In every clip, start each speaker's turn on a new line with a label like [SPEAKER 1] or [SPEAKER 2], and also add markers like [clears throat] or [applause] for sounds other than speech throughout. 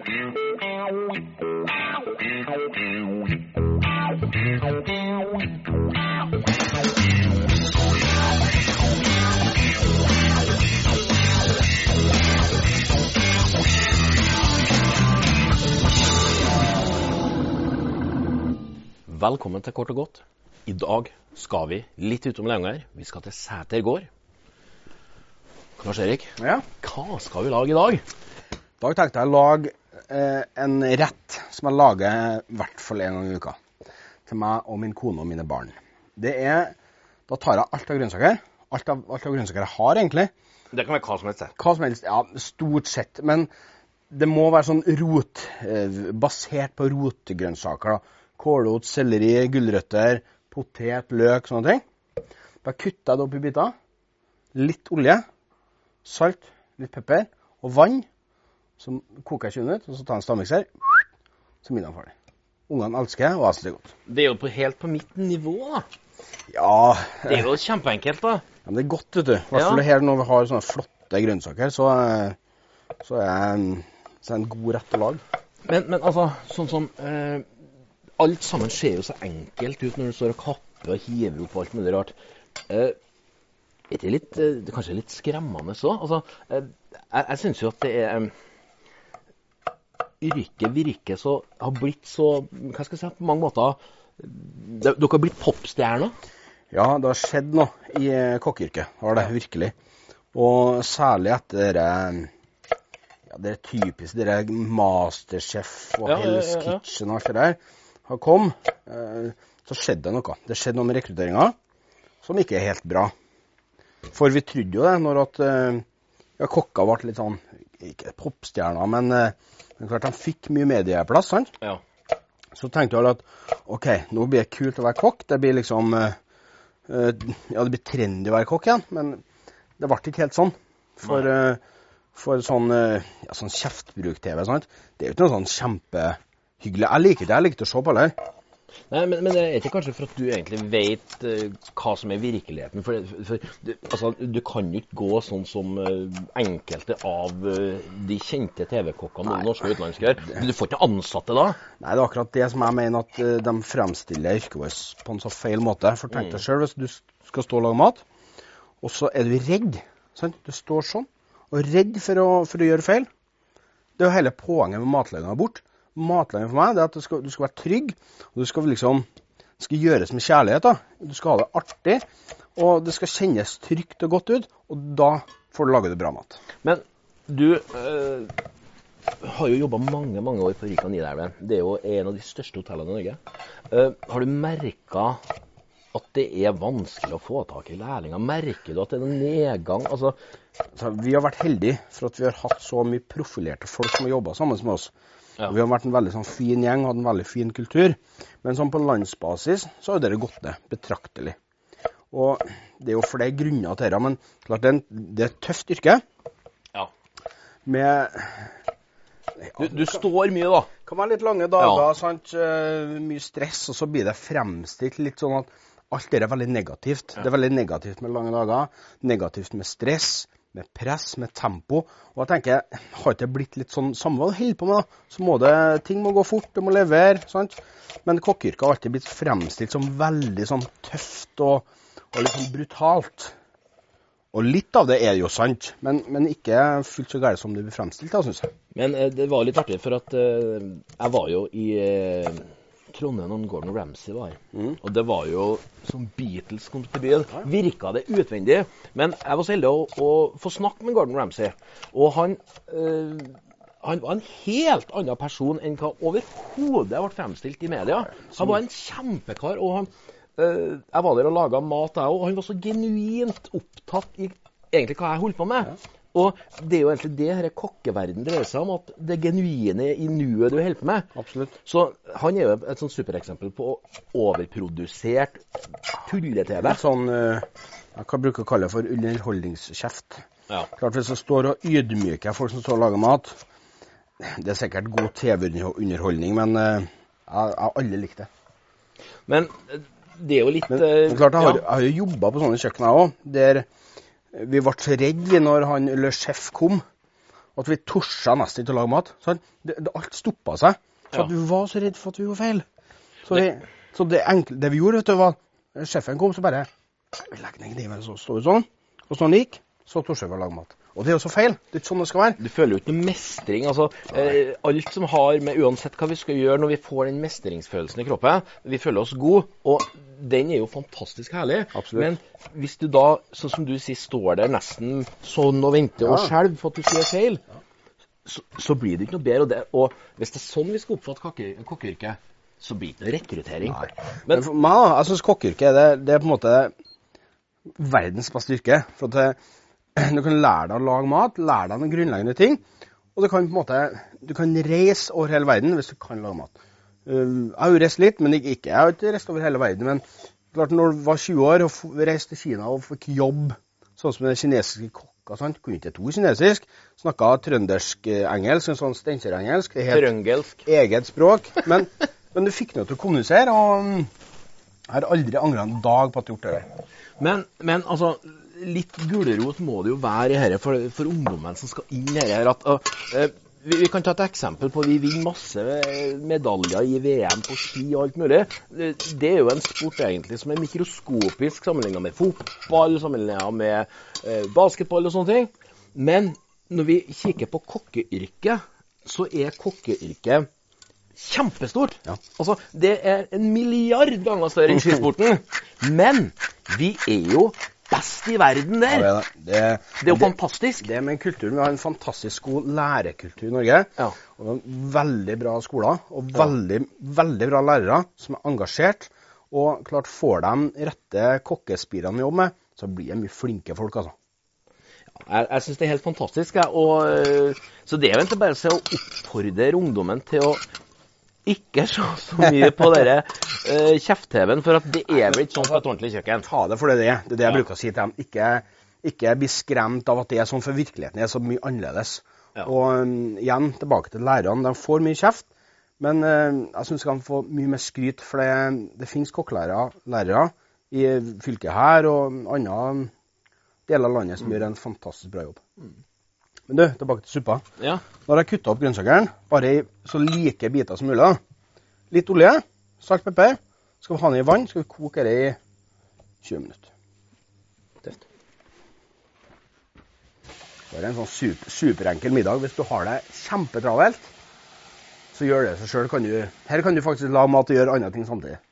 [SPEAKER 1] Velkommen til Kort og godt. I dag skal vi litt utom Levanger. Vi skal til Sæter gård. Lars Erik,
[SPEAKER 2] Ja.
[SPEAKER 1] hva skal vi lage i dag?
[SPEAKER 2] I dag tenkte jeg å lage eh, en rett som jeg lager i hvert fall en gang i uka. Til meg og min kone og mine barn. Det er Da tar jeg alt av grønnsaker. Alt av, alt av grønnsaker jeg har, egentlig.
[SPEAKER 1] Det kan være hva som helst. det.
[SPEAKER 2] Hva som helst. Ja, stort sett. Men det må være sånn rot, eh, basert på rotgrønnsaker. da. Kålrot, selleri, gulrøtter, potet, løk, sånne ting. Da kutter jeg det opp i biter. Litt olje, salt, litt pepper og vann. Så koker jeg 20 minutter, og så tar jeg en stavmikser. Så er middagen ferdig. Ungene elsker og jeg det er godt.
[SPEAKER 1] Det er jo på, helt på mitt nivå, da.
[SPEAKER 2] Ja,
[SPEAKER 1] Det er jo kjempeenkelt, da.
[SPEAKER 2] ja men det er godt, vet du. I hvert fall her når vi har sånne flotte grønnsaker, så, eh, så er det en god rett å lage.
[SPEAKER 1] Men, men altså, sånn som eh, Alt sammen ser jo så enkelt ut når du står og kapper og hiver opp alt mulig rart. Eh, er det, litt, eh, det kanskje litt skremmende så? Altså, eh, jeg jeg syns jo at det er eh, Yrket virker så Har blitt så Hva skal jeg si På mange måter Dere har blitt popstjerner.
[SPEAKER 2] Ja, det har skjedd noe i eh, kokkeyrket. Har det virkelig. Og særlig etter eh, ja, det er typisk det er Masterchef og
[SPEAKER 1] Ja,
[SPEAKER 2] Hell's
[SPEAKER 1] ja, ja.
[SPEAKER 2] Kitchen og alt det der har kom. Eh, så skjedde det noe. Det skjedde noe med rekrutteringa som ikke er helt bra. For vi trodde jo det når at ja, kokka ble litt sånn Ikke popstjerna, men, eh, klart han fikk mye medieplass. sant?
[SPEAKER 1] Ja.
[SPEAKER 2] Så tenkte jeg at OK, nå blir det kult å være kokk. Det blir liksom eh, eh, Ja, det blir trendy å være kokk igjen, men det ble ikke helt sånn. For, eh, for sånn, eh, ja, sånn kjeftbruk-TV sant? Det er jo ikke noe sånn kjempehyggelig. Jeg liker det. Jeg liker å se på det.
[SPEAKER 1] Nei, men, men det er ikke kanskje for at du egentlig vet eh, hva som er virkeligheten. For, for du, altså, du kan jo ikke gå sånn som eh, enkelte av eh, de kjente TV-kokkene, både norske og utenlandske, gjør. Du får ikke ansatte da.
[SPEAKER 2] Nei, det er akkurat det som jeg mener at de fremstiller yrket vårt på en så feil måte. For tenk deg sjøl hvis du skal stå og lage mat, og så er du redd. Sant? Du står sånn og redd for å, for å gjøre feil. Det er jo hele poenget med matlaginga bort. Matlaging for meg det er at du skal, du skal være trygg, og du skal liksom det skal gjøres med kjærlighet. da. Du skal ha det artig, og det skal kjennes trygt og godt ut. Og da får du lage det bra mat.
[SPEAKER 1] Men du øh, har jo jobba mange mange år på Rika Nidelven. Det er jo en av de største hotellene i Norge. Uh, har du merka at det er vanskelig å få tak i lærlinger? Merker du at det er noen nedgang? Altså,
[SPEAKER 2] Så vi har vært heldige for at vi har hatt så mye profilerte folk som har jobba sammen med oss.
[SPEAKER 1] Ja.
[SPEAKER 2] Vi har vært en veldig sånn fin gjeng, hatt en veldig fin kultur. Men sånn på landsbasis så har dere gått ned betraktelig. Og det er jo flere grunner til dette, men klart det er, en, det er et tøft yrke
[SPEAKER 1] ja.
[SPEAKER 2] med
[SPEAKER 1] Du, du står mye, da.
[SPEAKER 2] kan være litt lange dager,
[SPEAKER 1] Ja.
[SPEAKER 2] sant? eh, mye stress, og så blir det fremstilt litt sånn at alt det er veldig negativt. Det er veldig negativt med lange dager, negativt med stress, med press, med tempo. Og jeg tenker, har ikke det blitt litt sånn samme hva du holder på med, da? Så må det, ting må gå fort, det må levere, sant? Men kokkeyrket har alltid blitt fremstilt som veldig sånn tøft og, og litt sånn brutalt. Og litt av det er jo sant, men, men ikke fullt så galt som det blir fremstilt, da, syns jeg.
[SPEAKER 1] Men eh, det var litt artig, for at eh, jeg var jo i eh, Trondheim når Gordon Ramsay var her.
[SPEAKER 2] Mm.
[SPEAKER 1] Og det var jo som Beatles kom til byen. Virka det utvendig. Men jeg var så heldig å, å få snakke med Gordon Ramsay. Og han øh, han var en helt annen person enn hva overhodet ble fremstilt i media. Han var en kjempekar. og han, øh, Jeg var der og laga mat, jeg òg, og han var så genuint opptatt i egentlig hva jeg holdt på med. Og det er jo egentlig det denne kokkeverden dreier seg om, at det genuine i nuet du holder på med.
[SPEAKER 2] Absolutt.
[SPEAKER 1] Så han er jo et sånn supereksempel på overprodusert tulle-TV.
[SPEAKER 2] Sånn eh, jeg kan bruke å kalle det for underholdningskjeft.
[SPEAKER 1] Ja.
[SPEAKER 2] Klart Hvis jeg står og ydmyker folk som står og lager mat Det er sikkert god TV-underholdning, men eh, jeg har aldri likt det.
[SPEAKER 1] Men eh, det er jo litt
[SPEAKER 2] Men, men klart, jeg har,
[SPEAKER 1] ja.
[SPEAKER 2] jo jobba på sånne kjøkken, jeg òg, der vi ble så redde når han Le Chef kom. At vi torde nesten ikke å lage mat. Sånn? Det, det, alt stoppa seg. For
[SPEAKER 1] Ja.
[SPEAKER 2] vi var så redd for at vi gjorde feil. Så, vi, så det, enkle, det vi gjorde, vet du, var Sjefen kom, så bare Vi legger ned kniven, så står vi sånn. Og så han gikk, så torde vi å lage mat. Og det er jo så feil. Det er ikke sånn det skal være.
[SPEAKER 1] Du føler jo ikke noe mestring. altså eh, Alt som har med Uansett hva vi skal gjøre når vi får den mestringsfølelsen i kroppen, vi føler oss gode, og den er jo fantastisk herlig.
[SPEAKER 2] Absolutt.
[SPEAKER 1] Men hvis du da, sånn som du sier, står der nesten sånn og venter og
[SPEAKER 2] Ja.
[SPEAKER 1] skjelver for at du sier feil, så, så blir det ikke noe bedre. Og, det, og hvis det er sånn vi skal oppfatte kokke- kokkeyrket, så blir det ikke rekruttering.
[SPEAKER 2] Men
[SPEAKER 1] Men
[SPEAKER 2] for meg, da, jeg syns kokkeyrket det, det er på en måte verdens beste yrke. For at det, [clears throat] du kan lære deg å lage mat, lære deg noen grunnleggende ting. Og du kan på en måte, du kan reise over hele verden hvis du kan lage mat. Uh, jeg har jo reist litt, men ikke, ikke. Jeg har ikke reist over hele verden. Men klart når du var 20 år og reiste til Kina og fikk jobb, sånn som den kinesiske kokka, sant? kunne ikke to kinesisk, snakka trøndersk-engelsk, en sånn steinkjer-engelsk. Det heter
[SPEAKER 1] trøngelsk
[SPEAKER 2] eget språk. Men, [laughs] men du fikk noe til å kommunisere, og mm, jeg har aldri angra en dag på at jeg har gjort det.
[SPEAKER 1] Men, men altså, litt gulrot må det jo være i dette for, for ungdommen som skal inn i dette. Uh, vi, vi kan ta et eksempel på at Vi vinner masse eh, medaljer i VM på ski og alt mulig. Eh, Det er jo en sport egentlig som er mikroskopisk sammenligna med fotball, sammenligna med uh, basketball og sånne ting. Men når vi kikker på kokkeyrket, så er kokkeyrket kjempestort.
[SPEAKER 2] Ja.
[SPEAKER 1] Altså, det er en milliard ganger større enn skisporten. Men vi er jo best i verden der.
[SPEAKER 2] Ja, det, det.
[SPEAKER 1] Det er jo fantastisk.
[SPEAKER 2] Det med kulturen, Vi har en fantastisk god lærekultur i Norge.
[SPEAKER 1] Ja.
[SPEAKER 2] Og vi har veldig bra skoler og veldig, veldig bra lærere som er engasjert. Og klart får de rette kokkespirene å jobbe med, så blir det mye flinke folk. altså.
[SPEAKER 1] Jeg, jeg syns det er helt fantastisk. Jeg, og, øh, så det er jo egentlig bare å oppfordre ungdommen til å ikke se så mye på [laughs] dere uh, kjeft-TV-en, for at det er vel ikke sånn på et ordentlig kjøkken.
[SPEAKER 2] Ta det for det det er. Det er det jeg bruker å si til dem. Ikke, ikke bli skremt av at det er sånn, for virkeligheten er så mye annerledes.
[SPEAKER 1] Ja.
[SPEAKER 2] Og um, igjen, tilbake til lærerne. De får mye kjeft, men uh, jeg syns de kan få mye mer skryt. For det, det finnes kokkelærere lærere i fylket her og andre deler av landet som gjør en fantastisk bra jobb. Men du, tilbake til suppa.
[SPEAKER 1] Ja.
[SPEAKER 2] Nå har jeg kutta opp grønnsakene, bare i så like biter som mulig. Litt olje, salt, pepper. Skal vi ha den i vann, skal vi koke det i 20 minutter.
[SPEAKER 1] Tøft.
[SPEAKER 2] Det er en sånn super, superenkel middag. Hvis du har det kjempetravelt, så gjør det seg sjøl. Her kan du faktisk la mat og gjøre andre ting samtidig.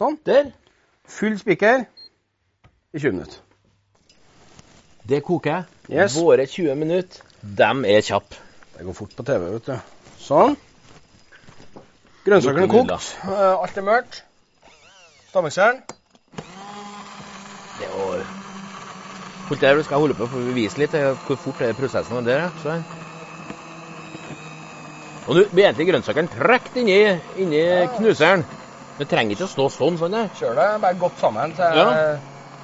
[SPEAKER 2] Sånn.
[SPEAKER 1] Der.
[SPEAKER 2] Full spiker i 20 minutter.
[SPEAKER 1] Det koker.
[SPEAKER 2] Yes.
[SPEAKER 1] Våre 20 minutter, dem er kjappe.
[SPEAKER 2] Det går fort på TV, vet du. Sånn. Grønnsakene er kokt. Eh, Alt er mørkt. Stammekjern.
[SPEAKER 1] Det var Holdt der, skal jeg holde på for å vise litt eh, hvor fort det er prosessen er der. Så. Og nå blir egentlig grønnsakene trukket inni, inni knuseren. Det trenger ikke å stå sånn. sånn det.
[SPEAKER 2] Kjør det bare godt sammen til
[SPEAKER 1] Ja.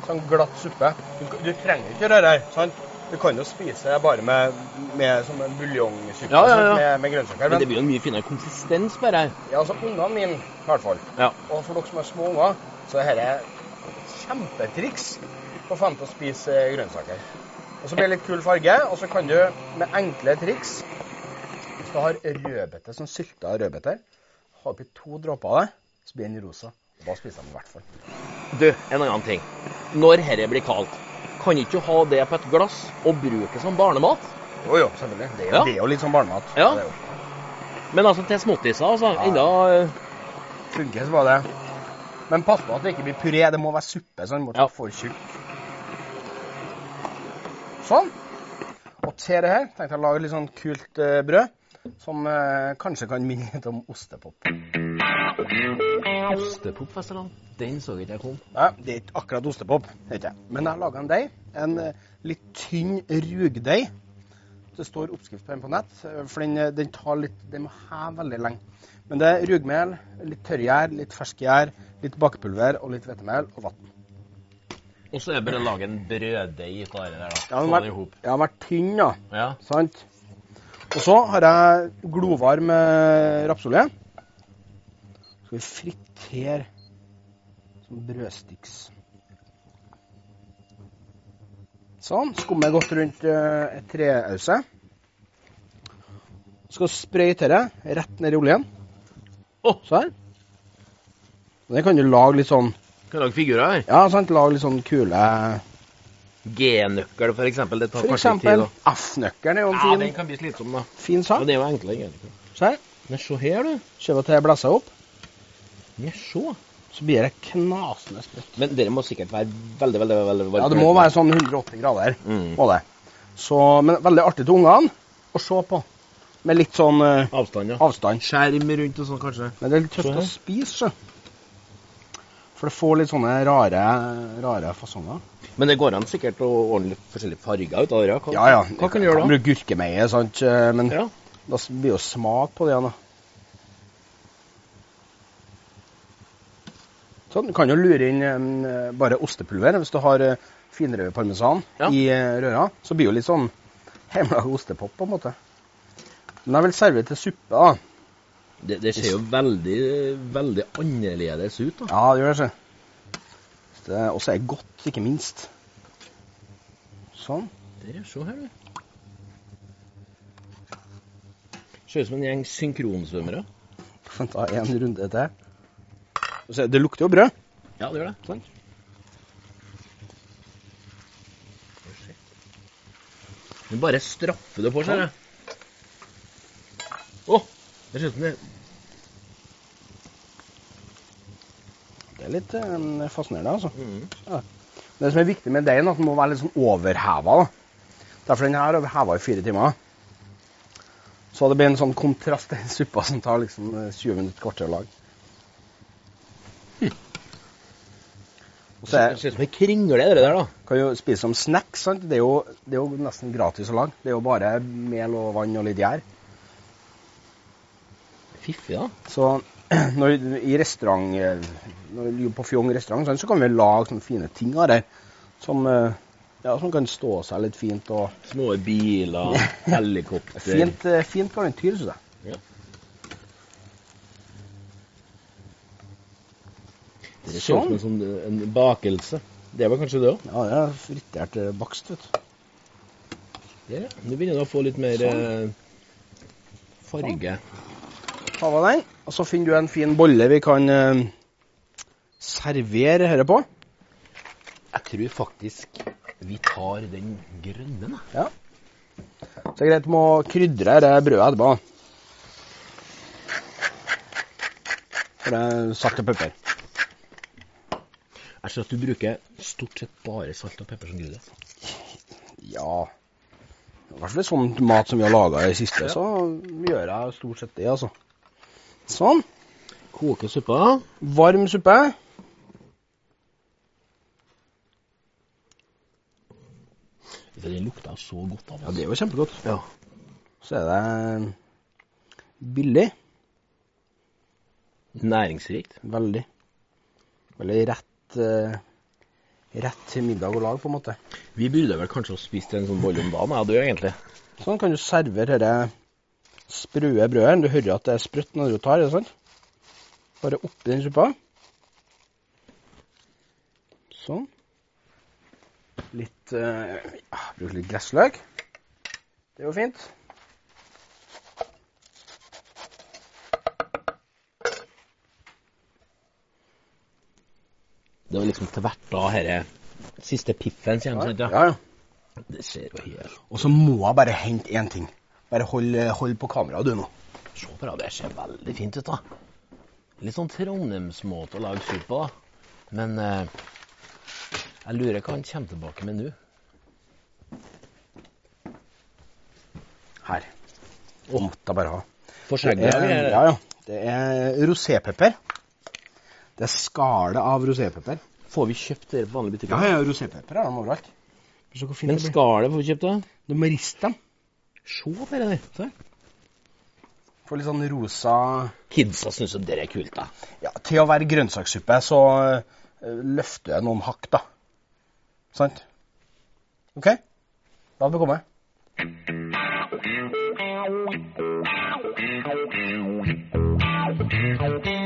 [SPEAKER 2] Sånn glatt suppe. Du, du trenger ikke røre her. sant? Du kan jo spise bare med, med som en buljongsuppe
[SPEAKER 1] Ja, ja, ja.
[SPEAKER 2] Med, med grønnsaker.
[SPEAKER 1] Men det blir jo en mye finere konsistens bare her.
[SPEAKER 2] ja, altså, ungene mine, i hvert fall,
[SPEAKER 1] Ja.
[SPEAKER 2] og for dere som har små unger, så er dette et kjempetriks for å få dem til å spise eh, grønnsaker. Og så blir det litt kul farge, og så kan du med enkle triks Hvis du har rødbete, sånn sylta rødbeter, ha oppi to dråper av det, så blir den rosa. Og da spiser de i hvert fall.
[SPEAKER 1] Du, en annen ting. Når dette blir kaldt, kan ikke du ha det på et glass og bruke det som barnemat?
[SPEAKER 2] Jo, jo, selvfølgelig. Det er jo,
[SPEAKER 1] Ja.
[SPEAKER 2] det er jo litt som barnemat.
[SPEAKER 1] Ja. Men altså til småttiser, altså.
[SPEAKER 2] Ja.
[SPEAKER 1] Enda eh,
[SPEAKER 2] Funker så bare det. Men pass på at det ikke blir puré. Det må være suppe, så den må ikke
[SPEAKER 1] Ja.
[SPEAKER 2] for tjukk. Sånn. Og til det her tenkte jeg å lage litt sånn kult uh, brød, som uh, kanskje kan minne litt om ostepop.
[SPEAKER 1] Ostepopfestival. Den så ikke jeg kom.
[SPEAKER 2] Nei, det er ikke akkurat ostepop, ikke. Men jeg har laga en deig. En eh, litt tynn rugdeig. Det står oppskrift på den på nett, eh, for den, eh, den tar litt Den må heve veldig lenge. Men det er rugmel, litt tørrgjær, litt ferskgjær, litt bakepulver og litt hvetemel og vann.
[SPEAKER 1] Og så er det bare å lage en brøddeig av det der, da.
[SPEAKER 2] Ja, den har vært, vært tynn, da.
[SPEAKER 1] Ja.
[SPEAKER 2] Sant? Og så har jeg glovarm rapsolje. Skal vi fritere som brødstiks. Sånn. Skummet godt rundt uh, et treause. Skal sprøyte det rett ned i oljen.
[SPEAKER 1] Oh.
[SPEAKER 2] Sånn. Det kan du lage litt sånn
[SPEAKER 1] Kan lage figurer her.
[SPEAKER 2] Ja, sant. Lage litt sånn kule
[SPEAKER 1] G-nøkkel, eksempel. Det tar
[SPEAKER 2] For
[SPEAKER 1] kanskje tid.
[SPEAKER 2] eksempel
[SPEAKER 1] da.
[SPEAKER 2] F-nøkkelen er jo en
[SPEAKER 1] Ja, den kan bli slitsom, da.
[SPEAKER 2] fin
[SPEAKER 1] Ja,
[SPEAKER 2] sak.
[SPEAKER 1] det er jo enklere, egentlig.
[SPEAKER 2] Se
[SPEAKER 1] her, du.
[SPEAKER 2] Ser du at det blåser opp,
[SPEAKER 1] Ja, se.
[SPEAKER 2] så blir det knasende sprøtt.
[SPEAKER 1] Men dere må sikkert være veldig, veldig veldig varme.
[SPEAKER 2] Ja, det må være sånn 180 grader.
[SPEAKER 1] Mm.
[SPEAKER 2] Må det. Så, men veldig artig til ungene å se på. Med litt sånn uh,
[SPEAKER 1] Avstand, ja.
[SPEAKER 2] avstand.
[SPEAKER 1] Skjerm rundt og sånn, kanskje.
[SPEAKER 2] Men det er litt tøft å spise. For det får litt sånne rare, rare fasonger.
[SPEAKER 1] Men det går an sikkert å ordne litt forskjellige farger ut av det. Hva,
[SPEAKER 2] Ja, ja.
[SPEAKER 1] hva kan du gjøre da?
[SPEAKER 2] Bruke gurkemeie, sant. eh, Men
[SPEAKER 1] Ja.
[SPEAKER 2] da blir jo smak på det da. Sånn, Du kan jo lure inn um, bare ostepulver hvis du har uh, finrevet parmesan
[SPEAKER 1] Ja.
[SPEAKER 2] i uh, røra. Så blir det jo litt sånn hjemmelaga ostepop, på en måte. Men jeg vil servere til suppe, da.
[SPEAKER 1] Det, det ser jo veldig, veldig annerledes ut, da.
[SPEAKER 2] Ja, det gjør det. Ikke. Det- Og så er det godt, ikke minst. Sånn.
[SPEAKER 1] Der, se her, du. Ser ut som en gjeng synkronsvømmere.
[SPEAKER 2] Få [laughs] ta en runde til. Det lukter jo brød.
[SPEAKER 1] Ja, det gjør det.
[SPEAKER 2] Sånn.
[SPEAKER 1] Du bare straffer det på, seg. Å! det ser ut som det
[SPEAKER 2] Det er litt eh, fascinerende, altså.
[SPEAKER 1] mm.
[SPEAKER 2] Det som er viktig med deigen, er at den må være litt sånn overheva. da. Derfor den her er heva i fire timer. Så det blir en sånn kontrast til suppa som tar liksom eh, 20 minutter, kvarter å lage. Er,
[SPEAKER 1] ser ut som ei kringle, det der, da.
[SPEAKER 2] kan jo spise som snacks. sant? Det er, jo, det er jo nesten gratis å lage. Det er jo bare mel og vann og litt gjær.
[SPEAKER 1] Fiffig, da.
[SPEAKER 2] Så [clears throat] når, i restaurant, eh, når vi er på Fjong restaurant, sant, så kan vi lage sånne fine ting av det. Som, eh, ja, som kan stå seg litt fint. og
[SPEAKER 1] Små biler, [laughs] helikopter.
[SPEAKER 2] Fint, eh, fint garnityr, syns jeg.
[SPEAKER 1] Det ser ut som en, sånn, en bakelse. Det var kanskje det òg?
[SPEAKER 2] Ja, det er fritert eh, bakst, vet du.
[SPEAKER 1] Ja. Nå begynner du å få litt mer
[SPEAKER 2] Sånn.
[SPEAKER 1] eh, farge.
[SPEAKER 2] Ta av den, og så finner du en fin bolle vi kan eh, servere dette på.
[SPEAKER 1] Jeg tror faktisk vi tar den grønne, da.
[SPEAKER 2] Ja. Så det er greit med å krydre det brødet etterpå. For det er salt og pepper.
[SPEAKER 1] Jeg ser at du bruker stort sett bare salt og pepper som krydder.
[SPEAKER 2] Ja I hvert fall sånn mat som vi har laga i det siste, så gjør jeg stort sett det, altså. Sånn.
[SPEAKER 1] Koke suppa.
[SPEAKER 2] Varm suppe.
[SPEAKER 1] Det lukta så godt av.
[SPEAKER 2] Ja, det er jo kjempegodt.
[SPEAKER 1] Ja.
[SPEAKER 2] Så er det billig.
[SPEAKER 1] Næringsrikt.
[SPEAKER 2] Veldig. Veldig rett eh, Rett til middag å lage, på en måte.
[SPEAKER 1] Vi burde vel kanskje ha spist en sånn bolle om dagen, jeg og du, egentlig.
[SPEAKER 2] Sånn kan du servere dette sprø brødet. Du hører at det er sprøtt når du tar det, sant? Bare oppi den suppa. Sånn. Litt uh, Bruk litt gressløk. Det er jo fint.
[SPEAKER 1] Det var liksom til hvert da herre siste piffen kommer?
[SPEAKER 2] Ja,
[SPEAKER 1] Ja.
[SPEAKER 2] ja.
[SPEAKER 1] Det ser jo helt
[SPEAKER 2] Og så må jeg bare hente én ting. Bare hold, hold på kameraet, du nå.
[SPEAKER 1] Se på det, det ser veldig fint ut, da. Litt sånn Trondheimsmåte å lage suppe på, da. Men eh, jeg lurer hva han kommer tilbake med nå.
[SPEAKER 2] Her. Oh. måtte jeg bare ha.
[SPEAKER 1] For
[SPEAKER 2] Det
[SPEAKER 1] skjegget?
[SPEAKER 2] ja, ja. Det er rosépepper. Det er skallet av rosépepper.
[SPEAKER 1] Får vi kjøpt dere på vanlige butikker?
[SPEAKER 2] Ja, ja, rosépepper er de overalt.
[SPEAKER 1] Men skallet får vi kjøpt, da?
[SPEAKER 2] Du må riste dem.
[SPEAKER 1] Se på det der. Se.
[SPEAKER 2] Får litt sånn rosa
[SPEAKER 1] Kidsa syns jo det er kult, da.
[SPEAKER 2] Ja, til å være grønnsakssuppe, så eh, løfter jeg noen hakk, da. Sant? OK? La det bekomme. Thank you.